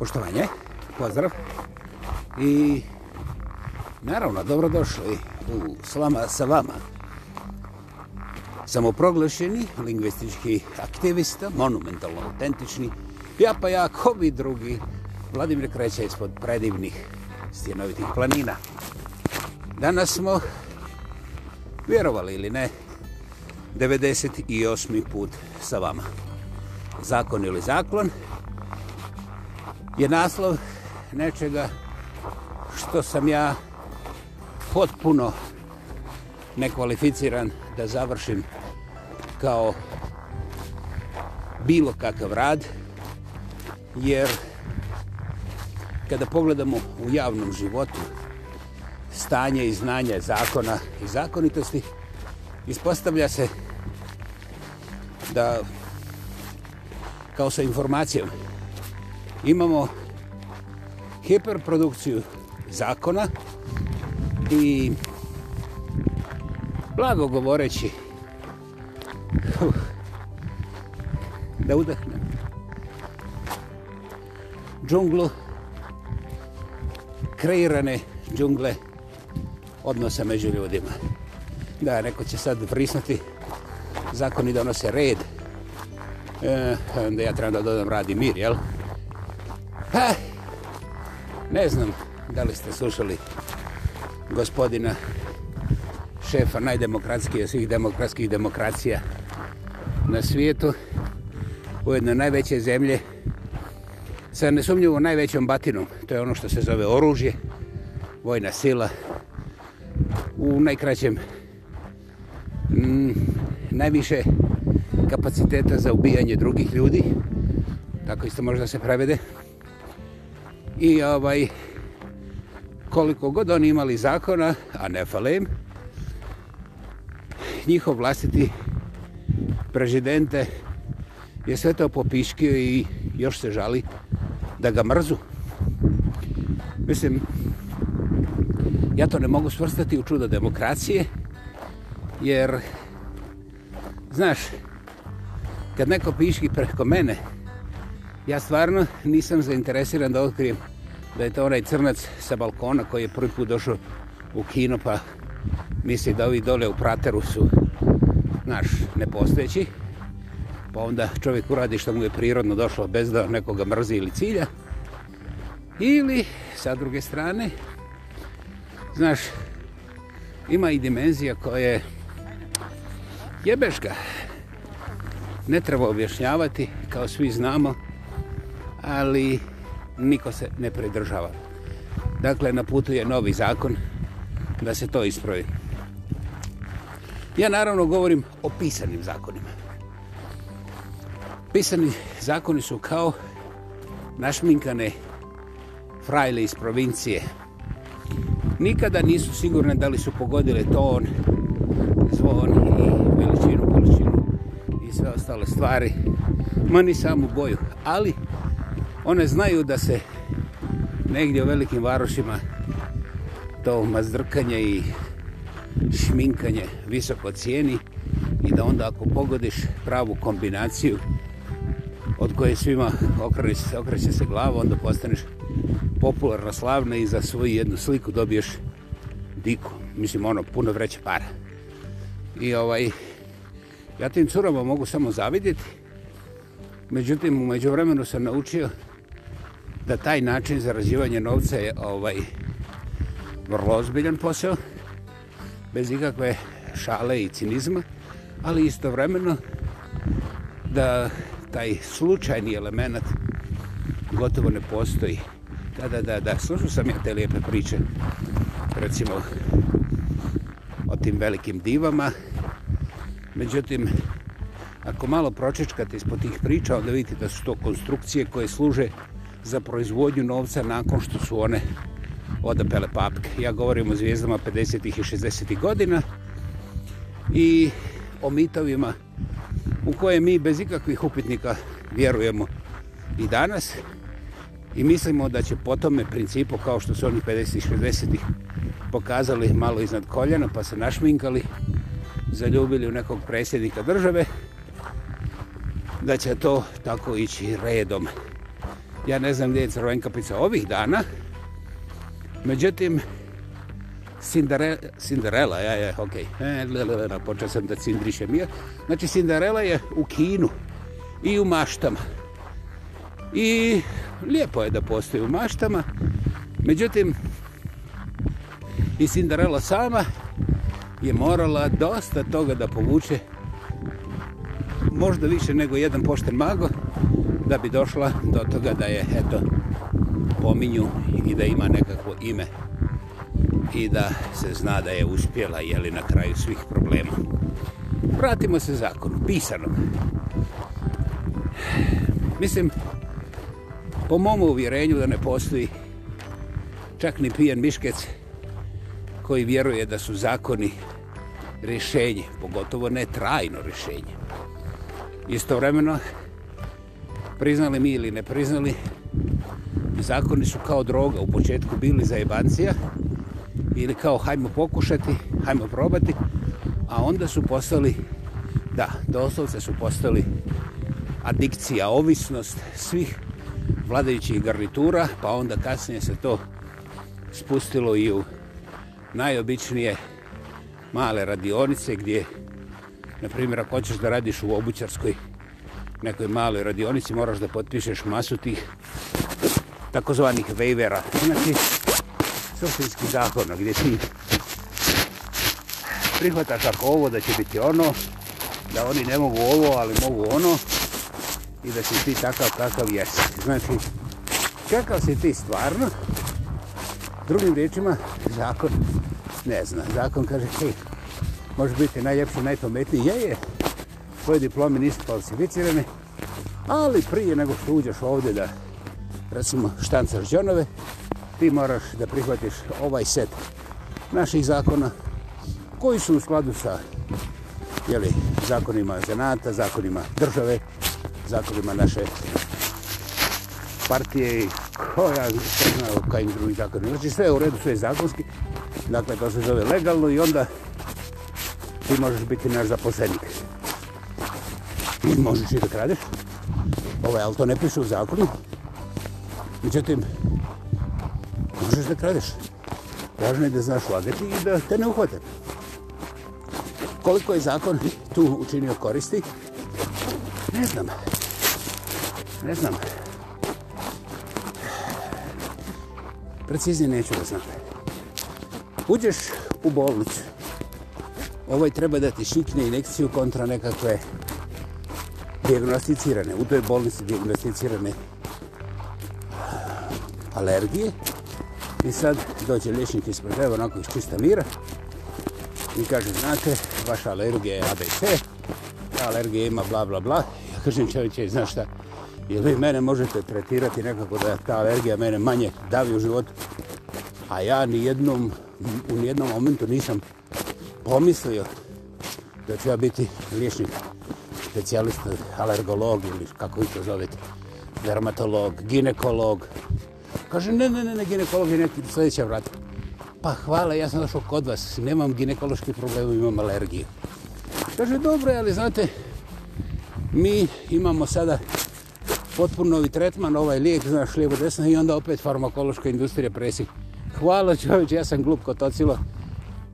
poštovanje, pozdrav. I naravno, dobrodošli u Slama sa vama. Samoproglašeni lingvistički aktivista, monumentalno autentični, ja pa ja, ko bi drugi, Vladimir Kreća ispod predivnih stjenovitih planina. Danas smo, vjerovali ili ne, 98. put sa vama. Zakon ili zaklon, je naslov nečega što sam ja potpuno nekvalificiran da završim kao bilo kakav rad, jer kada pogledamo u javnom životu stanje i znanje zakona i zakonitosti, ispostavlja se da kao sa informacijom imamo hiperprodukciju zakona i blago govoreći da udahnem džunglu kreirane džungle odnosa među ljudima da neko će sad prisnuti zakoni donose red e, onda ja trebam da dodam radi mir jel' Ha, ne znam da li ste slušali gospodina šefa najdemokratskije svih demokratskih demokracija na svijetu u jednoj najveće zemlje sa nesumljivo najvećom batinom. To je ono što se zove oružje, vojna sila. U najkraćem m, mm, najviše kapaciteta za ubijanje drugih ljudi. Tako isto možda se prevede. Hvala i ovaj koliko god oni imali zakona, a ne falem, njihov vlastiti prezidente je sve to popiškio i još se žali da ga mrzu. Mislim, ja to ne mogu svrstati u čudo demokracije, jer, znaš, kad neko piški preko mene Ja stvarno nisam zainteresiran da otkrijem da je to onaj crnac sa balkona koji je prvi put došao u kino pa misli da ovi dole u prateru su naš nepostojeći. Pa onda čovjek uradi što mu je prirodno došlo bez da nekoga mrzi ili cilja. Ili, sa druge strane, znaš, ima i dimenzija koja je jebeška. Ne treba objašnjavati, kao svi znamo, ali niko se ne predržava. Dakle, na putu je novi zakon da se to isproje. Ja naravno govorim o pisanim zakonima. Pisani zakoni su kao našminkane frajle iz provincije. Nikada nisu sigurne da li su pogodile ton, zvon i veličinu, količinu i sve ostale stvari. Ma ni samu boju, ali one znaju da se negdje u velikim varošima to mazdrkanje i šminkanje visoko cijeni i da onda ako pogodiš pravu kombinaciju od koje svima okreće se glava, onda postaneš popularno slavna i za svoju jednu sliku dobiješ diku. Mislim, ono, puno vreće para. I ovaj, ja tim curama mogu samo zavidjeti. Međutim, umeđu vremenu sam naučio da taj način zarađivanja novca je ovaj vrlo ozbiljan posao, bez ikakve šale i cinizma, ali istovremeno da taj slučajni element gotovo ne postoji. Da, da, da, da, slušao sam ja te lijepe priče, recimo, o tim velikim divama. Međutim, ako malo pročečkate ispod tih priča, onda vidite da su to konstrukcije koje služe za proizvodnju novca nakon što su one odapele papke. Ja govorim o zvijezdama 50-ih i 60-ih godina i o mitovima u koje mi bez ikakvih upitnika vjerujemo i danas i mislimo da će po tome principu kao što su oni 50-ih i 60-ih pokazali malo iznad koljena pa se našminkali, zaljubili u nekog predsjednika države da će to tako ići redom. Ja ne znam gdje je Crvenkapica ovih dana. Međutim, Cinderella, Cinderella ja je, okej, okay. E, počeo sam da cindrišem. Ja. Znači, Cinderella je u kinu i u maštama. I lijepo je da postoji u maštama. Međutim, i Cinderella sama je morala dosta toga da povuče možda više nego jedan pošten mago, da bi došla do toga da je, eto, pominju i da ima nekako ime i da se zna da je uspjela, jeli, na kraju svih problema. Vratimo se zakonu, pisanom. Mislim, po mom uvjerenju da ne postoji čak ni pijen miškec koji vjeruje da su zakoni rješenje, pogotovo ne trajno rješenje. Istovremeno, priznali mi ili ne priznali, zakoni su kao droga u početku bili za jebancija ili kao hajmo pokušati, hajmo probati, a onda su postali, da, doslovce su postali adikcija, ovisnost svih vladajućih garnitura, pa onda kasnije se to spustilo i u najobičnije male radionice gdje, na primjer, ako hoćeš da radiš u obućarskoj nekoj maloj radionici moraš da potpišeš masu tih takozvanih vejvera. Znači, sopinski zakon, gdje ti prihvataš ako ovo da će biti ono, da oni ne mogu ovo, ali mogu ono i da si ti takav kakav jesi. Znači, kakav si ti stvarno? Drugim riječima, zakon ne zna. Zakon kaže, hej, može biti najljepši, najpametniji, je, je, tvoje diplome nisu falsificirane, ali prije nego što uđeš ovdje da, recimo, štancaš džonove, ti moraš da prihvatiš ovaj set naših zakona, koji su u skladu sa jeli, zakonima zanata, zakonima države, zakonima naše partije i koja se zna u kajim drugim zakonima. Znači sve u redu, sve je zakonski, dakle to se zove legalno i onda ti možeš biti naš zaposlenik možeš i da kradeš. Ovaj, ali to ne piše u zakonu. Međutim, možeš da kradeš. Važno je da znaš lagati i da te ne uhvate. Koliko je zakon tu učinio koristi? Ne znam. Ne znam. Precizni neću da znam. Uđeš u bolnicu. Ovaj treba da ti šikne injekciju kontra nekakve diagnosticirane, u toj bolnici diagnosticirane alergije. I sad dođe liječnik ispred evo onako iz čista mira i kaže, znate, vaša alergija je ABC, ta alergija ima bla bla bla. Ja kažem čovječe, znaš šta, jel vi mene možete tretirati nekako da ta alergija mene manje davi u život, a ja ni jednom, u nijednom momentu nisam pomislio da ću ja biti liječnik specijalist, alergolog ili kako vi to zovete, dermatolog, ginekolog. Kaže, ne, ne, ne, ne, ginekolog je neki sljedeća vrata. Pa hvala, ja sam došao kod vas, nemam ginekološki problem, imam alergiju. Kaže, dobro, ali znate, mi imamo sada potpuno novi tretman, ovaj lijek, znaš, lijevo desno, i onda opet farmakološka industrija presi. Hvala čovječ, ja sam glup kod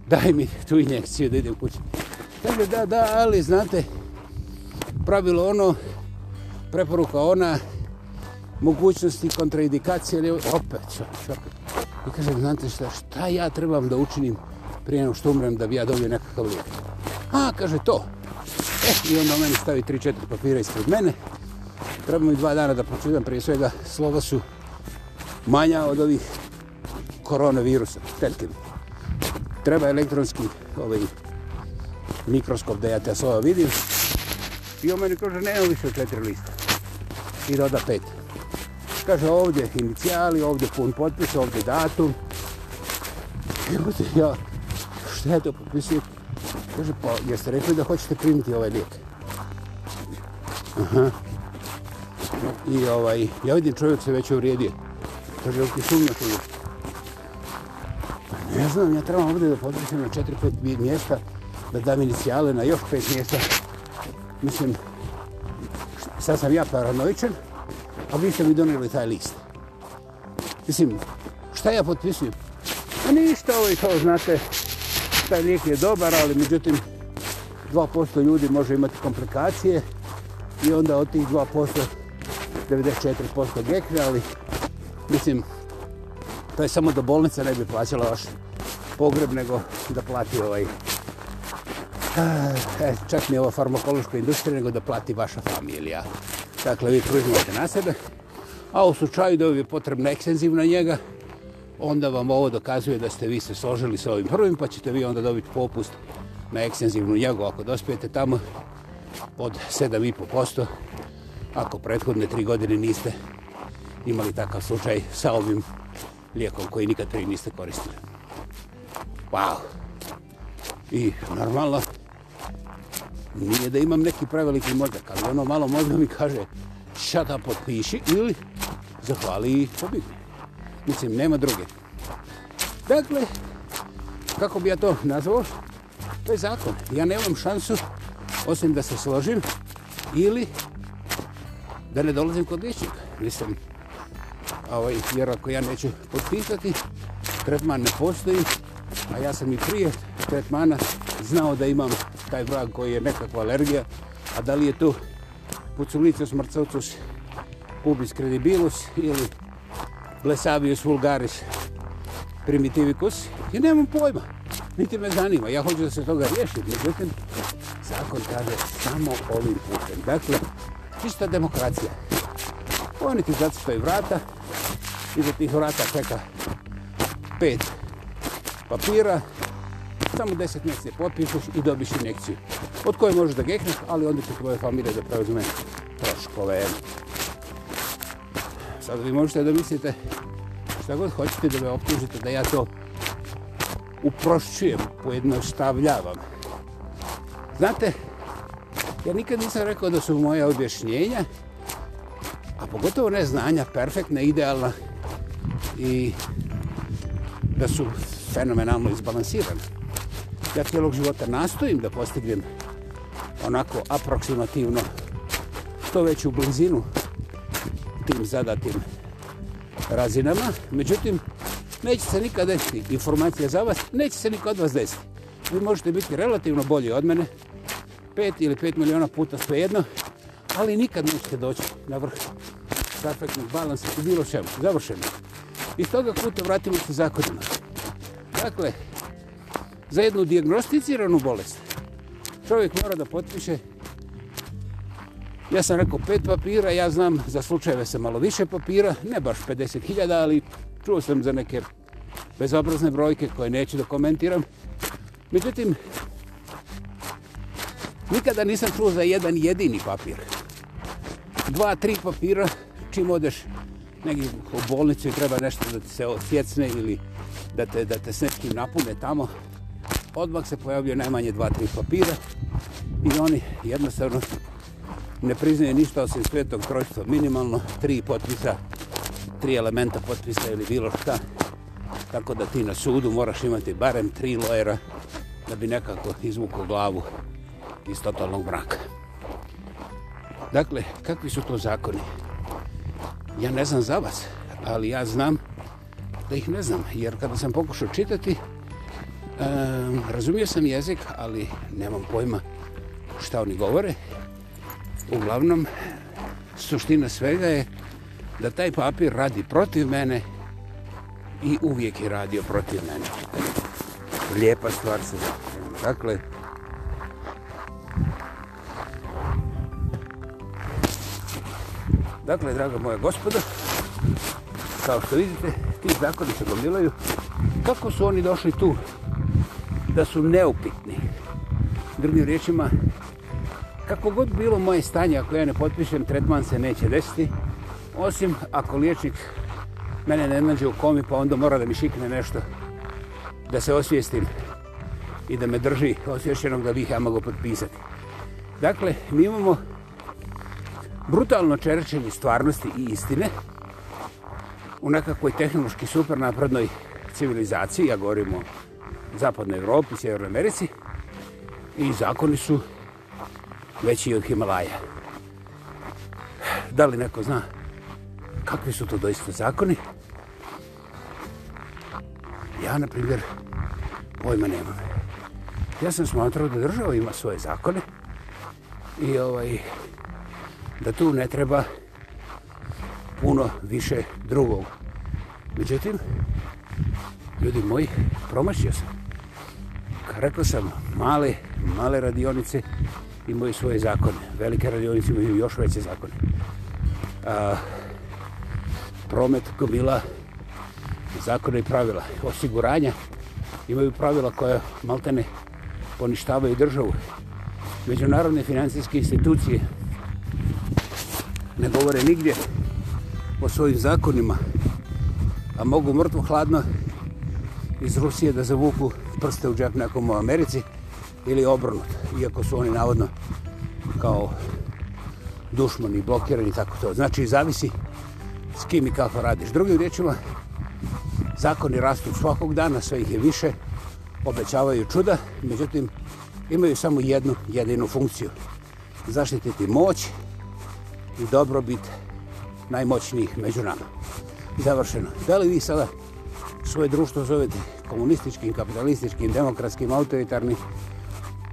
Daj mi tu injekciju da idem kući. Kaže, da, da, ali znate, pravilo ono, preporuka ona, mogućnosti kontraindikacije, ali opet šok, šok. I kaže, znate šta, šta ja trebam da učinim prije nego što umrem da bi ja dobio nekakav lijek? A, kaže, to. E, i onda on meni stavi 3-4 papira ispred mene. Treba mi dva dana da pročitam, prije svega slova su manja od ovih koronavirusa, teljke Treba elektronski ovaj, mikroskop da ja te slova vidim. I on meni kaže, nema više četiri lista. I doda pet. Kaže, ovdje inicijali, ovdje pun potpis, ovdje datum. Ljudi, ja, šta je to potpisio? Kaže, pa jeste rekli da hoćete primiti ovaj lijek? Aha. I ovaj, ja vidim čovjek se već uvrijedio. Kaže, ovdje sumnja to je. Pa ne znam, ja trebam ovdje da potpisim na četiri, pet mjesta, da dam inicijale na još pet mjesta mislim, sad sam ja paranoičan, a vi ste mi donijeli taj list. Mislim, šta ja potpisujem? A ništa, ovo ovaj, kao znate, taj lijek je dobar, ali međutim, 2% ljudi može imati komplikacije i onda od tih 2% 94% gekne, ali mislim, to je samo da bolnica ne bi plaćala vaš pogreb, nego da plati ovaj E, čak mi je ovo farmakološka industrija nego da plati vaša familija. Dakle, vi pružnite na sebe, a u slučaju da vam je potrebna ekstenzivna njega, onda vam ovo dokazuje da ste vi se složili sa ovim prvim, pa ćete vi onda dobiti popust na ekstenzivnu njegu ako dospijete tamo od 7,5%, ako prethodne tri godine niste imali takav slučaj sa ovim lijekom koji nikad prije niste koristili. Wow! I normalno, nije da imam neki preveliki mozak, ali ono malo mozga mi kaže šata potpiši ili zahvali i pobjegni. Mislim, nema druge. Dakle, kako bi ja to nazvao? To je zakon. Ja nemam šansu osim da se složim ili da ne dolazim kod liječnika. Mislim, ovaj, jer ako ja neću potpisati, tretman ne postoji, a ja sam i prije tretmana znao da imam taj vrag koji je nekakva alergija, a da li je tu puculicus marcautus pubis credibilus ili blesavius vulgaris primitivicus i nemam pojma, niti me zanima, ja hoću da se toga riješim, međutim, zakon kaže samo ovim putem. Dakle, čista demokracija. Oni ti zato što je vrata, iza tih vrata čeka pet papira, samo 10 mjeseci popišeš i dobiš injekciju. Od koje možeš da gekneš, ali onda će tvoje familije da preuzme troškove. Sad vi možete da mislite šta god hoćete da me optužite da ja to uprošćujem, pojednostavljavam. Znate, ja nikad nisam rekao da su moje objašnjenja, a pogotovo ne znanja, perfektna, idealna i da su fenomenalno izbalansirane. Ja cijelog života nastojim da postignem onako aproksimativno što veću blizinu tim zadatim razinama. Međutim, neće se nikad desiti informacija za vas, neće se nikad od vas desiti. Vi možete biti relativno bolji od mene, 5 ili 5 miliona puta sve jedno, ali nikad nećete doći na vrh perfectnog balansa u bilo čemu. Završeno. Iz toga kuta vratimo se zakonima. Dakle, za jednu diagnosticiranu bolest. Čovjek mora da potpiše, ja sam rekao pet papira, ja znam za slučajeve se malo više papira, ne baš 50.000, ali čuo sam za neke bezobrazne brojke koje neću da komentiram. Međutim, nikada nisam čuo za jedan jedini papir. Dva, tri papira, čim odeš negdje u bolnicu i treba nešto da ti se osjecne ili da te, da te s nekim napune tamo, odmah se pojavljaju najmanje dva, tri papira i oni jednostavno ne priznaju ništa osim svetog trojstva. Minimalno tri potpisa, tri elementa potpisa ili bilo šta. Tako da ti na sudu moraš imati barem tri lojera da bi nekako izvukao glavu iz totalnog braka. Dakle, kakvi su to zakoni? Ja ne znam za vas, ali ja znam da ih ne znam, jer kada sam pokušao čitati, E, razumio sam jezik, ali nemam pojma šta oni govore. Uglavnom, suština svega je da taj papir radi protiv mene i uvijek je radio protiv mene. Lijepa stvar se zapravo. Dakle, dakle, draga moja gospoda, kao što vidite, ti zakoni se gomilaju. Kako su oni došli tu? da su neupitni. Drugim riječima, kako god bilo moje stanje, ako ja ne potpišem, tretman se neće desiti, osim ako liječnik mene ne nađe u komi, pa onda mora da mi šikne nešto, da se osvijestim i da me drži osvješenog da bih ja mogu potpisati. Dakle, mi imamo brutalno čerčenje stvarnosti i istine u nekakvoj tehnološki supernaprednoj civilizaciji, ja govorim o Zapadnoj Evropi, Sjevernoj Americi i zakoni su veći od Himalaja. Da li neko zna kakvi su to doista zakoni? Ja, na primjer, pojma nemam. Ja sam smatrao da država ima svoje zakone i ovaj, da tu ne treba puno više drugog. Međutim, ljudi moji, promašio sam rekao sam, male, male radionice imaju svoje zakone. Velike radionice imaju još veće zakone. A, promet gomila zakona i pravila. Osiguranja imaju pravila koja maltene poništavaju državu. Međunarodne financijske institucije ne govore nigdje o svojim zakonima, a mogu mrtvo hladno iz Rusije da zavuku prste u džep nekom u Americi ili obrnut, iako su oni navodno kao dušmani, blokirani i tako to. Znači, zavisi s kim i kako radiš. Drugim riječima, zakoni rastu svakog dana, sve ih je više, obećavaju čuda, međutim, imaju samo jednu jedinu funkciju. Zaštititi moć i dobrobit najmoćnijih među nama. Završeno. Da li vi sada svoje društvo zovete komunističkim, kapitalističkim, demokratskim, autoritarnim,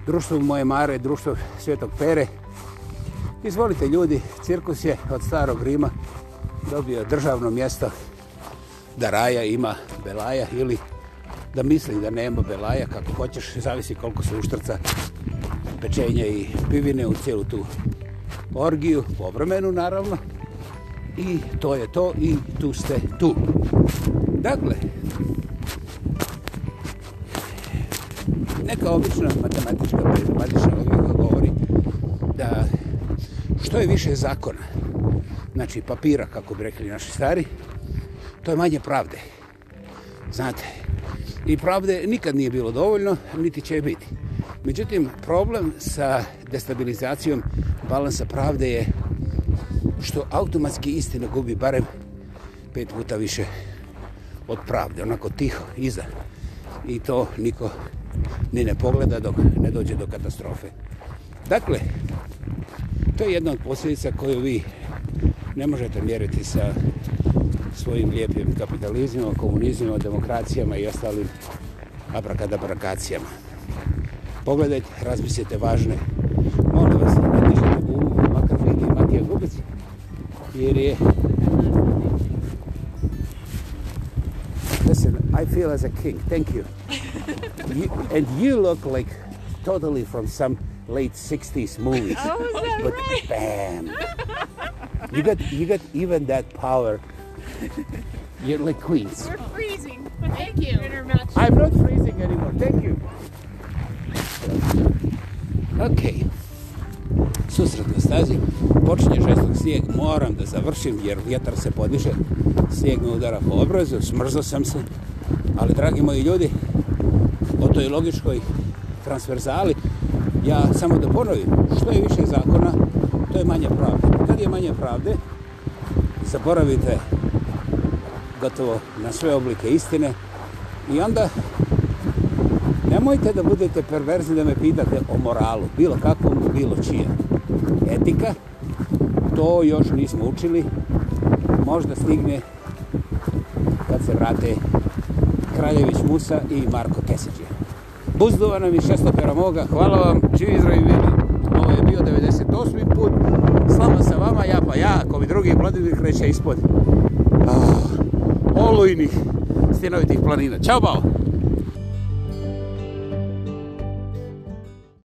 društvo moje mare, društvo svetog pere. Izvolite ljudi, cirkus je od starog Rima dobio državno mjesto da raja ima belaja ili da misli da nema belaja kako hoćeš, zavisi koliko se uštrca pečenja i pivine u cijelu tu orgiju, povremenu naravno. I to je to i tu ste tu. Dakle, neka obična matematička matematična logika govori da što je više zakona, znači papira, kako bi rekli naši stari, to je manje pravde. Znate, i pravde nikad nije bilo dovoljno, niti će biti. Međutim, problem sa destabilizacijom balansa pravde je što automatski istina gubi barem pet puta više od pravde, onako tiho, iza. I to niko ni ne pogleda dok ne dođe do katastrofe. Dakle, to je jedna od posljedica koju vi ne možete mjeriti sa svojim lijepim kapitalizmima, komunizmima, demokracijama i ostalim abrakadabrakacijama. Pogledajte, razmislite važne. Molim vas, ne dižete u Makar Fini i Matija Gubic, jer je I feel as a king. Thank you. you and you look like totally from some late 60s movies. Oh, but right? bam. You got you got even that power. You're like queens. We're freezing. Thank you. I'm not freezing anymore. Thank you. Okay. susret na stazi. Počinje žestog snijeg, moram da završim jer vjetar se podiže, snijeg me udara po obrazu, smrzo sam se. Ali, dragi moji ljudi, o toj logičkoj transverzali, ja samo da ponovim, što je više zakona, to je manje pravde. Kad je manje pravde, zaboravite gotovo na sve oblike istine i onda nemojte da budete perverzni da me pitate o moralu, bilo kakvom, bilo čije. Etika, to još nismo učili, možda stigne kad se vrate Kraljević Musa i Marko Keseđe. Buzduva nam i šestopera moga, hvala vam, živi zdravi bili. Ovo je bio 98. put, slama sa vama, ja pa ja, ako mi drugi Vladimir kreće ispod oh, olujnih stjenovitih planina. Ćao, bao!